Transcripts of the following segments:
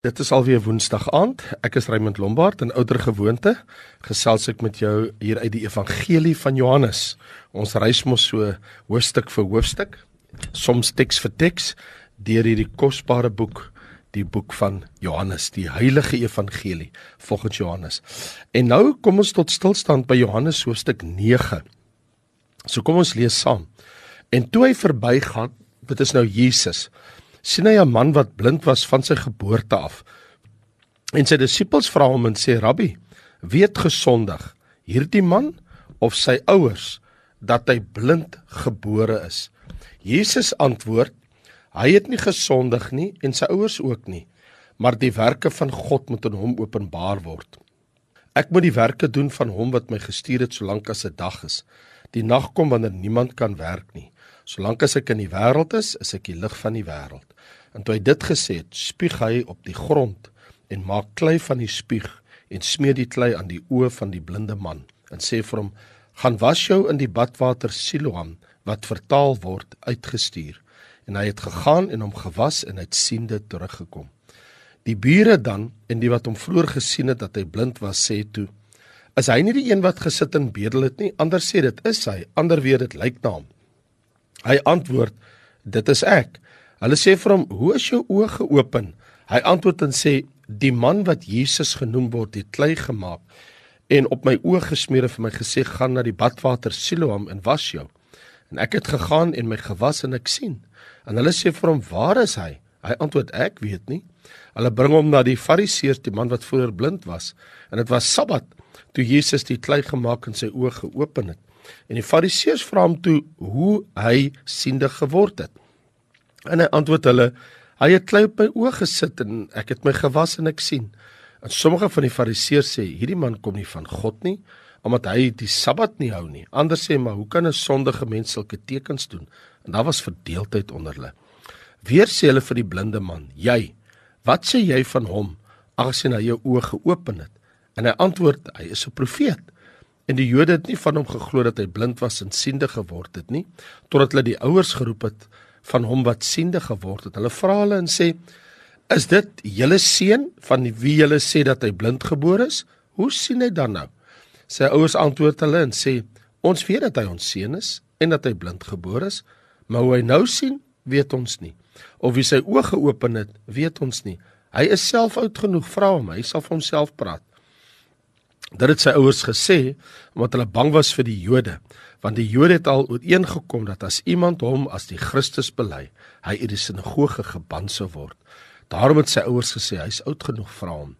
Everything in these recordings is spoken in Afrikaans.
Dit is alweer Woensdag aand. Ek is Raymond Lombard en ouer gewoonte gesels ek met jou hier uit die Evangelie van Johannes. Ons reis mos so hoofstuk vir hoofstuk, soms teks vir teks deur hierdie kosbare boek, die boek van Johannes, die heilige evangelie volgens Johannes. En nou kom ons tot stilstand by Johannes hoofstuk 9. So kom ons lees saam. En toe hy verbygaan, dit is nou Jesus sien hy 'n man wat blind was van sy geboorte af. En sy disippels vra hom en sê: "Rabbi, wie het gesondig, hierdie man of sy ouers dat hy blind gebore is?" Jesus antwoord: "Hy het nie gesondig nie en sy ouers ook nie, maar die werke van God moet aan hom openbaar word. Ek moet die werke doen van hom wat my gestuur het solank as 'n dag is. Die nag kom wanneer niemand kan werk nie." Solank as ek in die wêreld is, is ek die lig van die wêreld. En toe hy dit gesê het, spieg hy op die grond en maak klei van die spieg en smeer die klei aan die oë van die blinde man en sê vir hom: "Gaan was jou in die badwater Siloam wat vertaal word uitgestuur." En hy het gegaan en hom gewas en het siende teruggekom. Die bure dan en die wat hom vroeër gesien het dat hy blind was, sê toe: "Is hy nie die een wat gesit en bedel het nie? Ander sê dit is hy, ander weet dit lyk na hom." Hy antwoord: "Dit is ek." Hulle sê vir hom: "Hoe is jou oë geopen?" Hy antwoord en sê: "Die man wat Jesus genoem word, het klei gemaak en op my oë gesmeer en vir my gesê: "Gaan na die badwater Siloam en was jou." En ek het gegaan en my gewas en ek sien. En hulle sê vir hom: "Waar is hy?" Hy antwoord: "Ek weet nie." Hulle bring hom na die Fariseërs, die man wat vroeër blind was, en dit was Sabbat toe Jesus die klei gemaak en sy oë geopen het. En die Fariseërs vra hom toe hoe hy siende geword het. En hy antwoord hulle: "Hy het klei op my oë gesit en ek het my gewas en ek sien." En sommige van die Fariseërs sê: "Hierdie man kom nie van God nie, omdat hy die Sabbat nie hou nie." Ander sê: "Maar hoe kan 'n sondige mens sulke tekens doen?" En daar was verdeeldheid onder hulle. Weer sê hulle vir die blinde man: "Jy, wat sê jy van hom, aangesien hy jou oë geopen het?" En hy antwoord: "Hy is 'n profeet." En die Jode het nie van hom geglo dat hy blind was en siende geword het nie, totdat hulle die ouers geroep het van hom wat siende geword het. Hulle vra hulle en sê: "Is dit julle seun van wie julle sê dat hy blind gebore is? Hoe sien hy dan nou?" Sy ouers antwoord hulle en sê: "Ons weet dat hy ons seun is en dat hy blind gebore is, maar hoe hy nou sien, weet ons nie. Of wie sy oë geopen het, weet ons nie. Hy is self oud genoeg, vra hom, hy sal vir homself praat." Dit het sy ouers gesê omdat hulle bang was vir die Jode, want die Jode het al ooreengekom dat as iemand hom as die Christus bely, hy uit die sinagoge geban sou word. Daarom het sy ouers gesê hy's oud genoeg vir hom.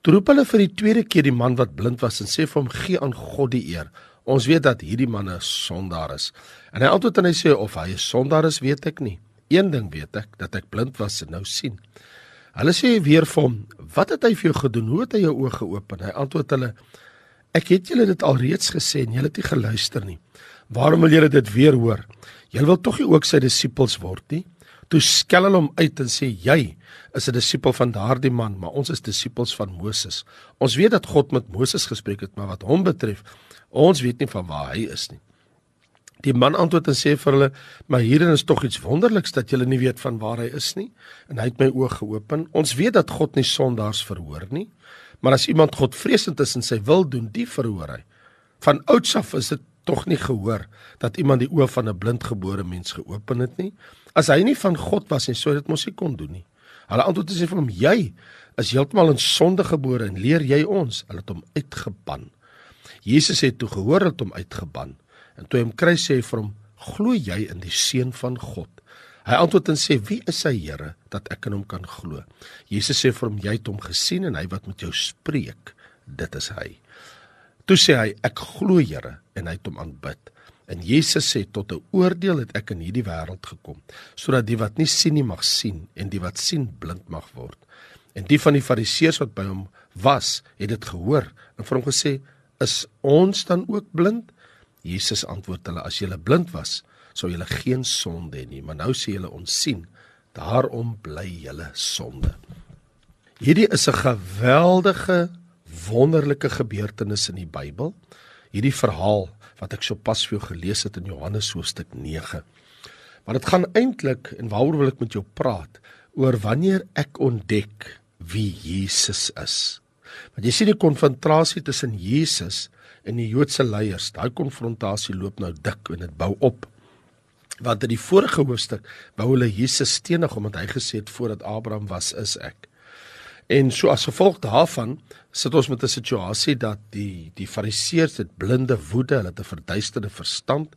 Toe roep hulle vir die tweede keer die man wat blind was en sê vir hom gee aan God die eer. Ons weet dat hierdie man 'n sondaar is. En hy antwoord en hy sê of hy 'n sondaar is, weet ek nie. Een ding weet ek, dat ek blind was en nou sien. Hulle sê weer vir hom, "Wat het hy vir jou gedoen? Hoe het hy jou oë geopen?" Hy antwoord hulle, "Ek het julle dit alreeds gesê en julle het nie geluister nie. Waarom wil julle dit weer hoor? Julle wil tog nie ook sy disippels word nie?" Toe skel hulle hom uit en sê, "Jy is 'n disipel van daardie man, maar ons is disippels van Moses. Ons weet dat God met Moses gespreek het, maar wat hom betref, ons weet nie van waar hy is nie." Die man antwoord en sê vir hulle: "Maar hierin is tog iets wonderliks dat julle nie weet van waar hy is nie." En hy het my oë geopen. Ons weet dat God nie sondaars verhoor nie, maar as iemand God vreesend is en sy wil doen, die verhoor hy. Van ouds af is dit tog nie gehoor dat iemand die oë van 'n blindgebore mens geopen het nie. As hy nie van God was nie, sou dit mos nie kon doen nie. Hulle antwoord sê vir hom: "Jy is heeltemal in sonde gebore en leer jy ons?" Hulle het hom uitgeban. Jesus het toe gehoor dat hom uitgeban. En toe hy hom kry sê hy vir hom: "Glo jy in die seun van God?" Hy antwoord en sê: "Wie is hy, Here, dat ek in hom kan glo?" Jesus sê vir hom: "Jy het hom gesien en hy wat met jou spreek, dit is hy." Toe sê hy: "Ek glo, Here," en hy het hom aanbid. En Jesus sê: "Tot 'n oordeel het ek in hierdie wêreld gekom, sodat die wat nie sien nie mag sien en die wat sien blind mag word." En die van die Fariseërs wat by hom was, het dit gehoor en vir hom gesê: "Is ons dan ook blind?" Jesus antwoord hulle: As julle blind was, sou julle geen sonde hê nie, maar nou sien julle ons sien. Daarom bly julle sonde. Hierdie is 'n geweldige wonderlike gebeurtenis in die Bybel. Hierdie verhaal wat ek sopas vir jou gelees het in Johannes hoofstuk 9. Maar dit gaan eintlik en waaroor wil ek met jou praat oor wanneer ek ontdek wie Jesus is. Want jy sien die konfrontasie tussen Jesus en die Joodse leiers, daai konfrontasie loop nou dik en dit bou op. Want in die vorige hoofstuk wou hulle Jesus stenig omdat hy gesê het voordat Abraham was, is ek. En so as gevolg daarvan sit ons met 'n situasie dat die die fariseërs het blinde woede, hulle het 'n verduisterde verstand.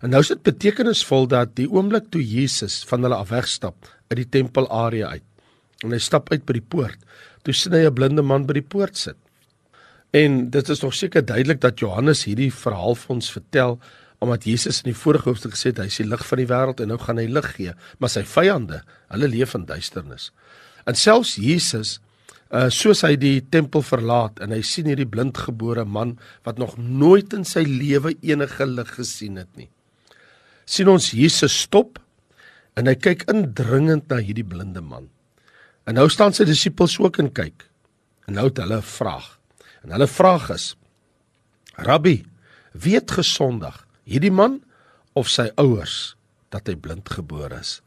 En nou is dit betekenisvol dat die oomblik toe Jesus van hulle af wegstap uit die tempelarea uit en hy stap uit by die poort, toe sien hy 'n blinde man by die poort sit. En dit is nog seker duidelik dat Johannes hierdie verhaal vir ons vertel omdat Jesus in die vorige hoofstuk gesê het hy is die lig van die wêreld en nou gaan hy lig gee, maar sy vyande, hulle leef in duisternis. En selfs Jesus uh soos hy die tempel verlaat en hy sien hierdie blindgebore man wat nog nooit in sy lewe enige lig gesien het nie. sien ons Jesus stop en hy kyk indringend na hierdie blinde man. En nou staan sy disippels ook en kyk. En nou het hulle 'n vraag. En hulle vraag is: Rabbi, wie het gesondig? Hierdie man of sy ouers dat hy blindgebore is?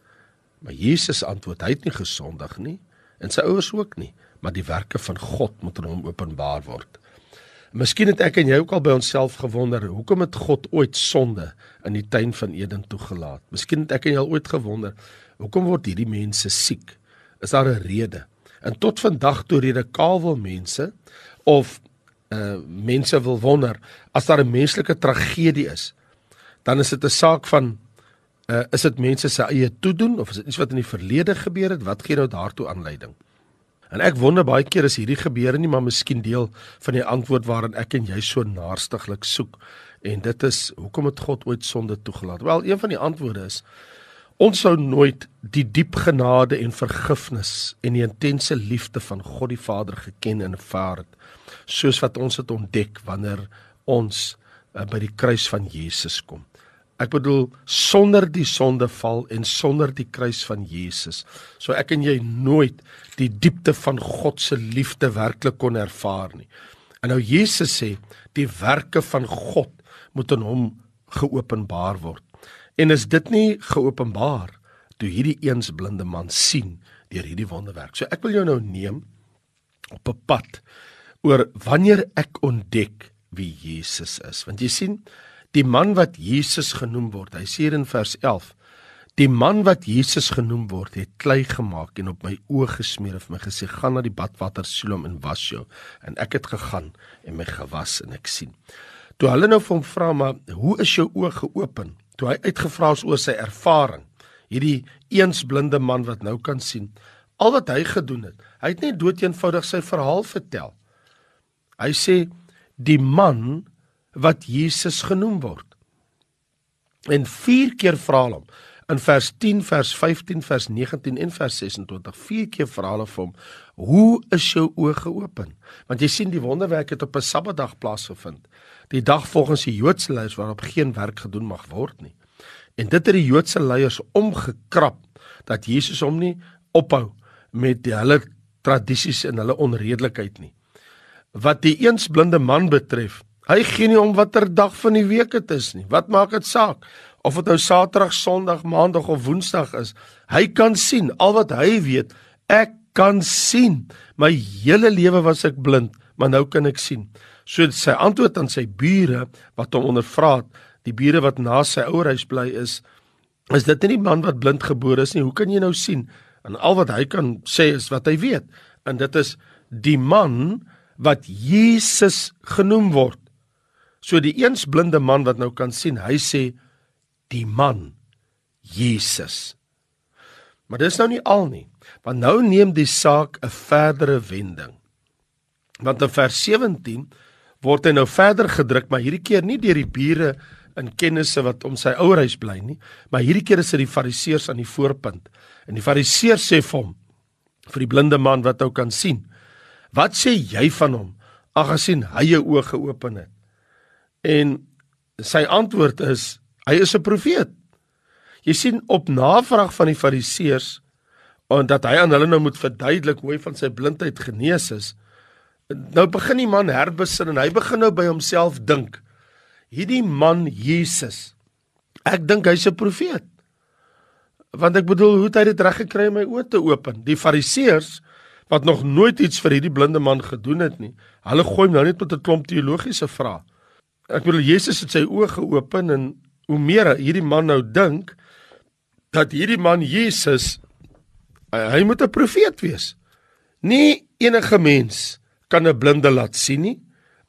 Maar Jesus antwoord: Hy het nie gesondig nie en sy ouers ook nie, maar die werke van God moet aan hom openbaar word. Miskien het ek en jy ook al by onsself gewonder, hoekom het God ooit sonde in die tuin van Eden toegelaat? Miskien het ek en jy al ooit gewonder, hoekom word hierdie mense siek? Is daar 'n rede? En tot vandag toe rede kaal wil mense of uh mense wil wonder as daar 'n menslike tragedie is, dan is dit 'n saak van uh is dit mense se eie toedoen of is dit iets wat in die verlede gebeur het? Wat gee nou daartoe aanleiding? En ek wonder baie keer as hierdie gebeur nie, maar miskien deel van die antwoord waarin ek en jy so naarstiglik soek. En dit is hoekom het God ooit sonde toegelaat? Wel, een van die antwoorde is Ons sou nooit die diep genade en vergifnis en die intense liefde van God die Vader geken en ervaar het soos wat ons dit ontdek wanneer ons uh, by die kruis van Jesus kom. Ek bedoel sonder die sondeval en sonder die kruis van Jesus sou ek en jy nooit die diepte van God se liefde werklik kon ervaar nie. En nou Jesus sê die werke van God moet aan hom geopenbaar word. En is dit nie geopenbaar toe hierdie eens blinde man sien deur hierdie wonderwerk. So ek wil jou nou neem op 'n pad oor wanneer ek ontdek wie Jesus is. Want jy sien, die man wat Jesus genoem word, hy sê in vers 11, die man wat Jesus genoem word, het klei gemaak en op my oë gesmeer en my gesê, "Gaan na die badwater Siloam en was jou." En ek het gegaan en my gewas en ek sien. Toe hulle nou vir hom vra, "Maar hoe is jou oë geopen?" Toe hy uitgevra is oor sy ervaring hierdie eens blinde man wat nou kan sien al wat hy gedoen het hy het net doeteenvoudig sy verhaal vertel. Hy sê die man wat Jesus genoem word. En vier keer vra hom in vers 10 vers 15 vers 19 en vers 26 vier keer vra hulle vir hom hoe is jou oë geopen want jy sien die wonderwerk het op 'n sabbatdag plaasgevind die dag volgens die Joodse leiers waarop geen werk gedoen mag word nie. En dit het die Joodse leiers omgekrap dat Jesus hom nie ophou met die hulle tradisies en hulle onredelikheid nie. Wat die eens blinde man betref, hy gee nie om watter dag van die week dit is nie. Wat maak dit saak of dit nou Saterdag, Sondag, Maandag of Woensdag is? Hy kan sien al wat hy weet. Ek kan sien. My hele lewe was ek blind, maar nou kan ek sien. So sy antwoord aan sy bure wat hom ondervra het, die bure wat na sy ouerhuis bly is, is dit nie die man wat blind gebore is nie. Hoe kan jy nou sien? En al wat hy kan sê is wat hy weet. En dit is die man wat Jesus genoem word. So die eens blinde man wat nou kan sien, hy sê die man Jesus. Maar dis nou nie al nie, want nou neem die saak 'n verdere wending. Want in vers 17 word hy nou verder gedruk, maar hierdie keer nie deur die bure in kennisse wat om sy ouerhuis bly nie, maar hierdie keer is dit die fariseërs aan die voorpunt. En die fariseërs sê vir hom vir die blinde man wat ou kan sien. Wat sê jy van hom aangesien hy jou oë geopen het? En sy antwoord is hy is 'n profeet. Jy sien op navraag van die fariseërs en dat hy aan hulle nou moet verduidelik hoe hy van sy blindheid genees is. Nou begin die man herbesin en hy begin nou by homself dink. Hierdie man Jesus. Ek dink hy's 'n profeet. Want ek bedoel, hoe het hy dit reg gekry om my oë te open? Die Fariseërs wat nog nooit iets vir hierdie blinde man gedoen het nie. Hulle gooi hom nou net met 'n klomp teologiese vrae. Ek bedoel Jesus het sy oë geopen en hoe meer hierdie man nou dink dat hierdie man Jesus hy moet 'n profeet wees. Nie enige mens kan 'n blinde laat sien nie.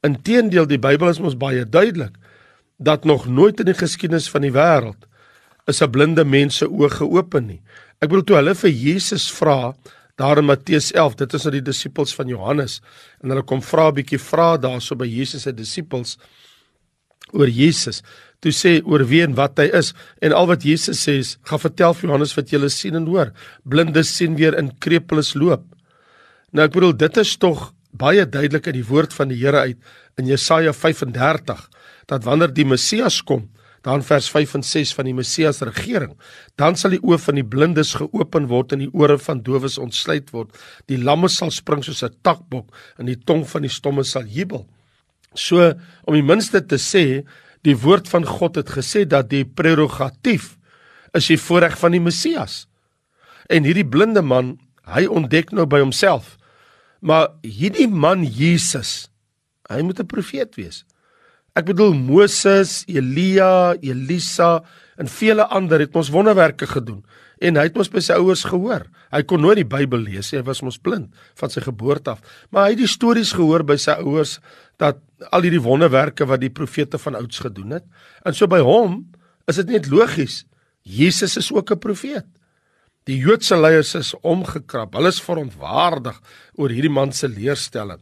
Inteendeel die Bybel is mos baie duidelik dat nog nooit in die geskiedenis van die wêreld is 'n blinde mens se oë geopen nie. Ek bedoel toe hulle vir Jesus vra daar in Matteus 11, dit is nou die disippels van Johannes en hulle kom vra 'n bietjie vra daarso by Jesus se disippels oor Jesus. Toe sê oor wie en wat hy is en al wat Jesus sê gaan vertel vir Johannes wat jy sien en hoor. Blindes sien weer in krepeles loop. Nou ek bedoel dit is tog baie duidelik uit die woord van die Here uit in Jesaja 35 dat wanneer die Messias kom, dan vers 5 en 6 van die Messias regering, dan sal die oë van die blindes geopen word en die ore van dowes ontsluit word. Die lamme sal spring soos 'n takbok en die tong van die stomme sal jubel. So om die minste te sê, die woord van God het gesê dat die prerogatief is die voorreg van die Messias. En hierdie blinde man, hy ontdek nou by homself, maar hierdie man Jesus, hy moet 'n profeet wees. Ek bedoel Moses, Elia, Elisa en vele ander het ons wonderwerke gedoen en hy het mos by sy ouers gehoor. Hy kon nooit die Bybel lees nie, hy was mos blind van sy geboorte af, maar hy het die stories gehoor by sy ouers dat al hierdie wonderwerke wat die profete van ouds gedoen het. En so by hom is dit net logies. Jesus is ook 'n profeet. Die Joodse leiers is omgekrap. Hulle is verontwaardig oor hierdie man se leerstelling.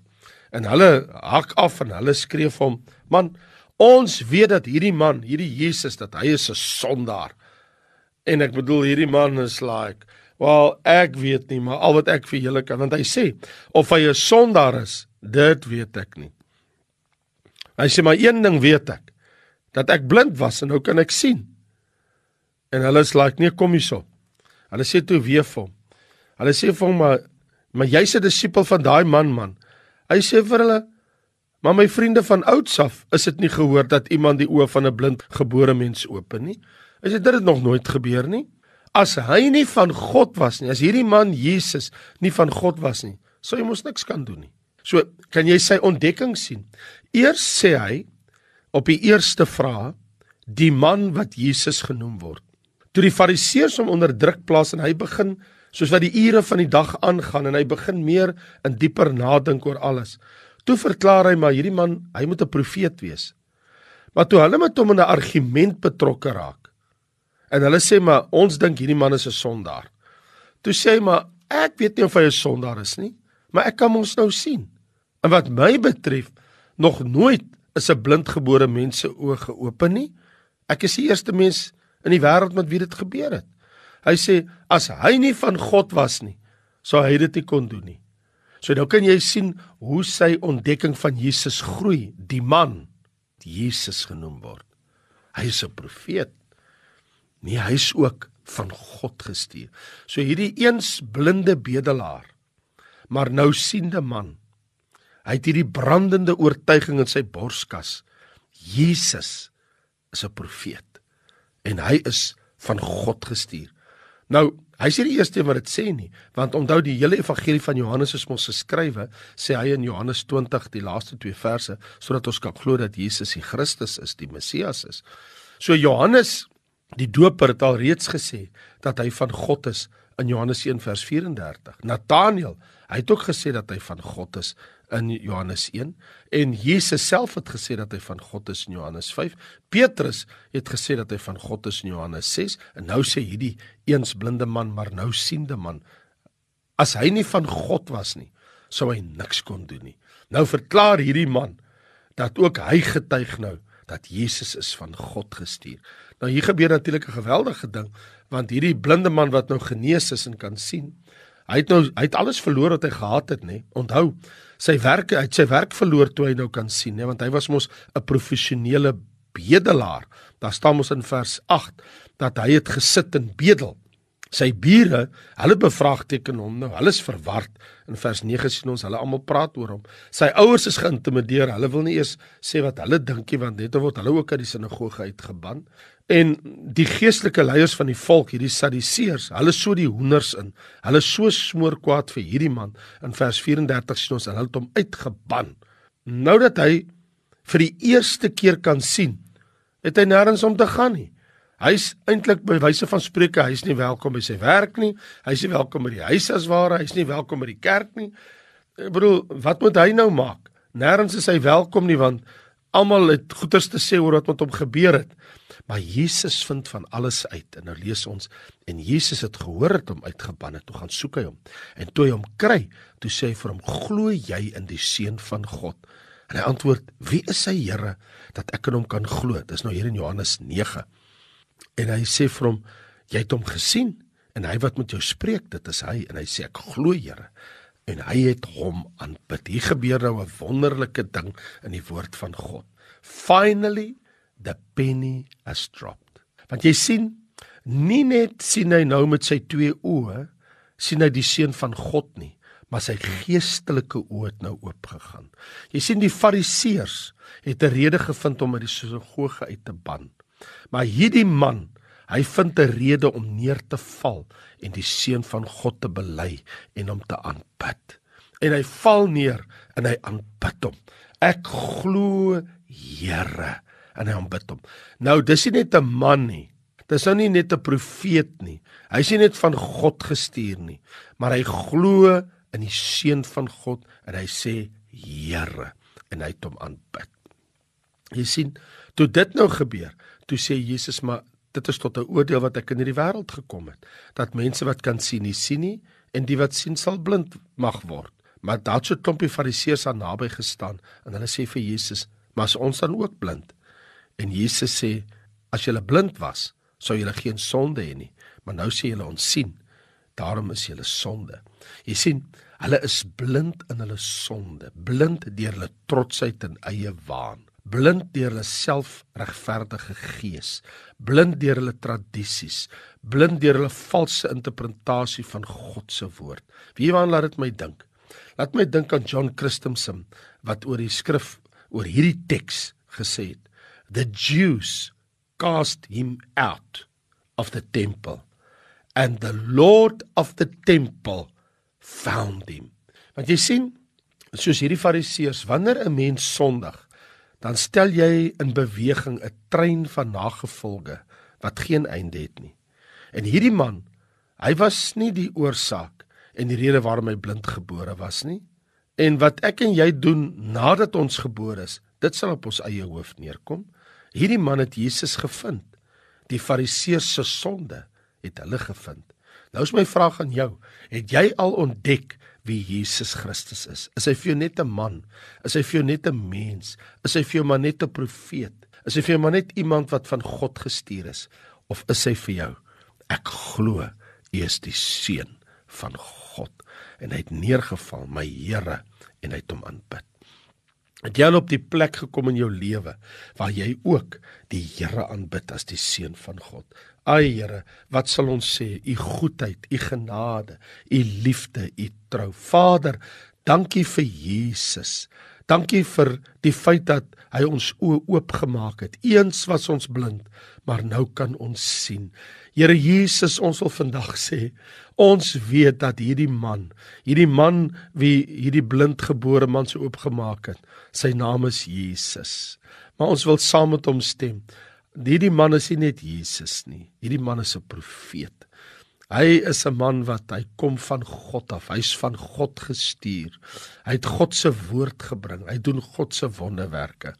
En hulle hak af en hulle skree vir hom: "Man, ons weet dat hierdie man, hierdie Jesus, dat hy is 'n sondaar." En ek bedoel hierdie man is like, "Wel, ek weet nie, maar al wat ek vir julle kan, want hy sê of hy 'n sondaar is, dit weet ek nie." Hy sê maar een ding weet ek, dat ek blind was en nou kan ek sien. En hulle is like, nee, kom hierso. Hulle sê toe weer vir hom. Hulle sê vir hom maar maar jy's 'n disipel van daai man man. Hy sê vir hulle Maar my vriende van ouds af, is dit nie gehoor dat iemand die oë van 'n blind gebore mens open nie? Is dit dit nog nooit gebeur nie? As hy nie van God was nie, as hierdie man Jesus nie van God was nie, sou hy mos niks kan doen nie. So, kan jy sy ontdekking sien? Eers sê hy op die eerste vraag die man wat Jesus genoem word. Toe die fariseërs hom onder druk plaas en hy begin soos wat die ure van die dag aangaan en hy begin meer in dieper nadink oor alles. Toe verklaar hy maar hierdie man, hy moet 'n profeet wees. Maar toe hulle met hom in 'n argument betrokke raak en hulle sê maar ons dink hierdie man is 'n sondaar. Toe sê hy maar ek weet nie of hy 'n sondaar is nie, maar ek kan mos nou sien. En wat my betref, nog nooit is 'n blindgebore mens se oë geopen nie. Ek is die eerste mens in die wêreld met wie dit gebeur het. Hy sê as hy nie van God was nie, sou hy dit nie kon doen nie. So nou kan jy sien hoe sy ontdekking van Jesus groei, die man die Jesus genoem word. Hy is 'n profeet. Nee, hy's ook van God gestuur. So hierdie eens blinde bedelaar, maar nou siende man Hy het hierdie brandende oortuiging in sy borskas. Jesus is 'n profeet en hy is van God gestuur. Nou, hy sê die eerste wat dit sê nie, want onthou die hele evangelie van Johannes is mos geskrywe, sê hy in Johannes 20 die laaste twee verse, sodat ons kan glo dat Jesus die Christus is, die Messias is. So Johannes die Doper het al reeds gesê dat hy van God is in Johannes 1 vers 34. Nathanael, hy het ook gesê dat hy van God is in Johannes 1 en Jesus self het gesê dat hy van God is in Johannes 5. Petrus het gesê dat hy van God is in Johannes 6 en nou sê hierdie eens blinde man maar nou siende man as hy nie van God was nie, sou hy niks kon doen nie. Nou verklaar hierdie man dat ook hy getuig nou dat Jesus is van God gestuur. Nou hier gebeur natuurlik 'n geweldige ding want hierdie blinde man wat nou genees is en kan sien, hy het nou hy het alles verloor wat hy gehad het, nê? Onthou, sy werk hy het sy werk verloor toe hy nou kan sien, nê, want hy was mos 'n professionele bedelaar. Daar staan mos in vers 8 dat hy het gesit en bedel. Sy bure, hulle bevraagteken hom nou. Hulle is verward. In vers 9 sien ons hulle almal praat oor hom. Sy ouers is geïntimideer. Hulle wil nie eers sê wat hulle dink nie want net word hulle ook uit die sinagoge uitgeban. En die geestelike leiers van die volk, hierdie Sadduseërs, hulle so die hoenders in. Hulle so smoor kwaad vir hierdie man. In vers 34 sien ons hulle het hom uitgeban. Nou dat hy vir die eerste keer kan sien, het hy nêrens om te gaan nie. Hy's eintlik by wyse van spreuke, hy's nie welkom by sy werk nie. Hy's nie welkom by die huis as ware, hy's nie welkom by die kerk nie. Ek bedoel, wat moet hy nou maak? Nêrens is hy welkom nie want almal het goeters te sê oor wat met hom gebeur het. Maar Jesus vind van alles uit en nou lees ons en Jesus het gehoor het hom uitgeban het, toe gaan soek hy hom. En toe hy hom kry, toe sê hy vir hom: "Glo jy in die seun van God?" En hy antwoord: "Wie is hy, Here, dat ek in hom kan glo?" Dis nou hier in Johannes 9. En hy sê vir hom: "Jy het hom gesien en hy wat met jou spreek, dit is hy." En hy sê: "Ek glo, Here." En hy het hom aanbid. Hier gebeur nou 'n wonderlike ding in die woord van God. Finally the penny has dropped. Want jy sien, nie net sien hy nou met sy twee oë sien hy die seun van God nie, maar sy geestelike oë het nou oopgegaan. Jy sien die fariseërs het 'n rede gevind om uit die sinagoge uit te ban. Maar hierdie man, hy vind 'n rede om neer te val en die seun van God te bely en hom te aanbid. En hy val neer en hy aanbid hom. Ek glo Here en hy aanbid hom. Nou dis nie net 'n man nie. Dis nou nie net 'n profeet nie. Hy's nie net van God gestuur nie, maar hy glo in die seun van God en hy sê Here en hy het hom aanbid. Jy sien, toe dit nou gebeur, toe sê Jesus maar dit is tot 'n oordeel wat ek in hierdie wêreld gekom het dat mense wat kan sien nie sien nie en die wat sien sal blind mag word. Maar daar het so 'n klompie fariseërs aan naby gestaan en hulle sê vir Jesus maar as ons dan ook blind? En Jesus sê as jy blind was sou jy geen sonde hê nie maar nou sê jy ons sien. Daarom is jy sonde. Jy sien hulle is blind in hulle sonde blind deur hulle trotsheid en eie waan blind deur hulle selfregverdige gees, blind deur hulle tradisies, blind deur hulle valse interpretasie van God se woord. Wie waan laat dit my dink? Laat my dink aan John Christensen wat oor die skrif oor hierdie teks gesê het. The Jews cast him out of the temple and the lord of the temple found him. Want jy sien, soos hierdie fariseërs, wanneer 'n mens sondig, dan stel jy in beweging 'n trein van nagevolge wat geen einde het nie. En hierdie man, hy was nie die oorsaak en die rede waarom hy blind gebore was nie. En wat ek en jy doen nadat ons gebore is, dit sal op ons eie hoof neerkom. Hierdie man het Jesus gevind. Die Fariseërs se sonde het hulle gevind. Nou is my vraag aan jou, het jy al ontdek wie Jesus Christus is. Is hy vir jou net 'n man? Is hy vir jou net 'n mens? Is hy vir jou maar net 'n profeet? Is hy vir jou maar net iemand wat van God gestuur is? Of is hy vir jou ek glo U is die seun van God en hy het neergeval my Here en hy het hom aanbid. Het jy al op die plek gekom in jou lewe waar jy ook die Here aanbid as die seun van God? Ai Here, wat sal ons sê? U goedheid, u genade, u liefde, u trou. Vader, dankie vir Jesus. Dankie vir die feit dat hy ons oë oopgemaak het. Eens was ons blind, maar nou kan ons sien. Here Jesus, ons wil vandag sê, ons weet dat hierdie man, hierdie man wie hierdie blindgebore man so oopgemaak het, sy naam is Jesus. Maar ons wil saam met hom stem. Hierdie man is nie net Jesus nie. Hierdie man is 'n profeet. Hy is 'n man wat hy kom van God af. Hy's van God gestuur. Hy het God se woord gebring. Hy doen God se wonderwerke.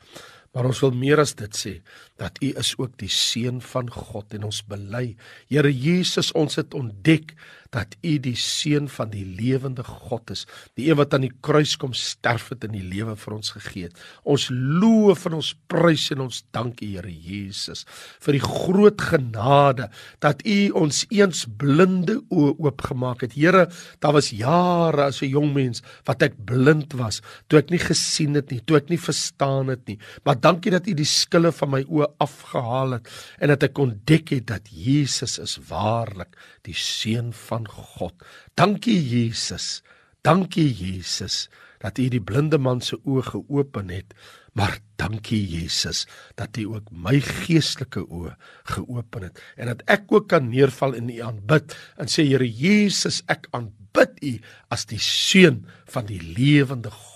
Maar ons wil meer as dit sê dat U is ook die seun van God en ons bely. Here Jesus, ons het ontdek dat U die seun van die lewende God is, die een wat aan die kruis kom sterf het en die lewe vir ons gegee het. Ons loof en ons prys en ons dank U Here Jesus vir die groot genade dat U ons eens blinde oë oopgemaak het. Here, daar was jare as 'n jong mens wat ek blind was, toe ek nie gesien het nie, toe ek nie verstaan het nie. Maar dankie dat U die skille van my oë afgehaal het en dat ek ontdek het dat Jesus is waarlik die seun van God. Dankie Jesus. Dankie Jesus dat U die blinde man se oë geopen het. Maar dankie Jesus dat U ook my geestelike oë geopen het en dat ek ook kan neerval in U aanbid en sê Here Jesus, ek aanbid U as die seun van die lewende God.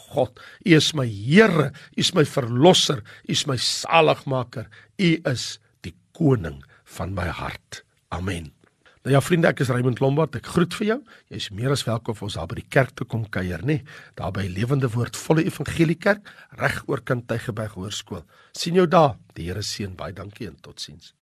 U is my Here, U is my verlosser, U is my saligmaker. U is die koning van my hart. Amen. Nou ja vriende, ek is Raymond Lombard. Ek groet vir jou. Jy's meer as welkom om ons daar by die kerk te kom kuier, nê? Daar by Lewende Woord Volle Evangelie Kerk, reg oor Kant Tygerberg Hoërskool. sien jou daar. Die Here seën baie dankie en totsiens.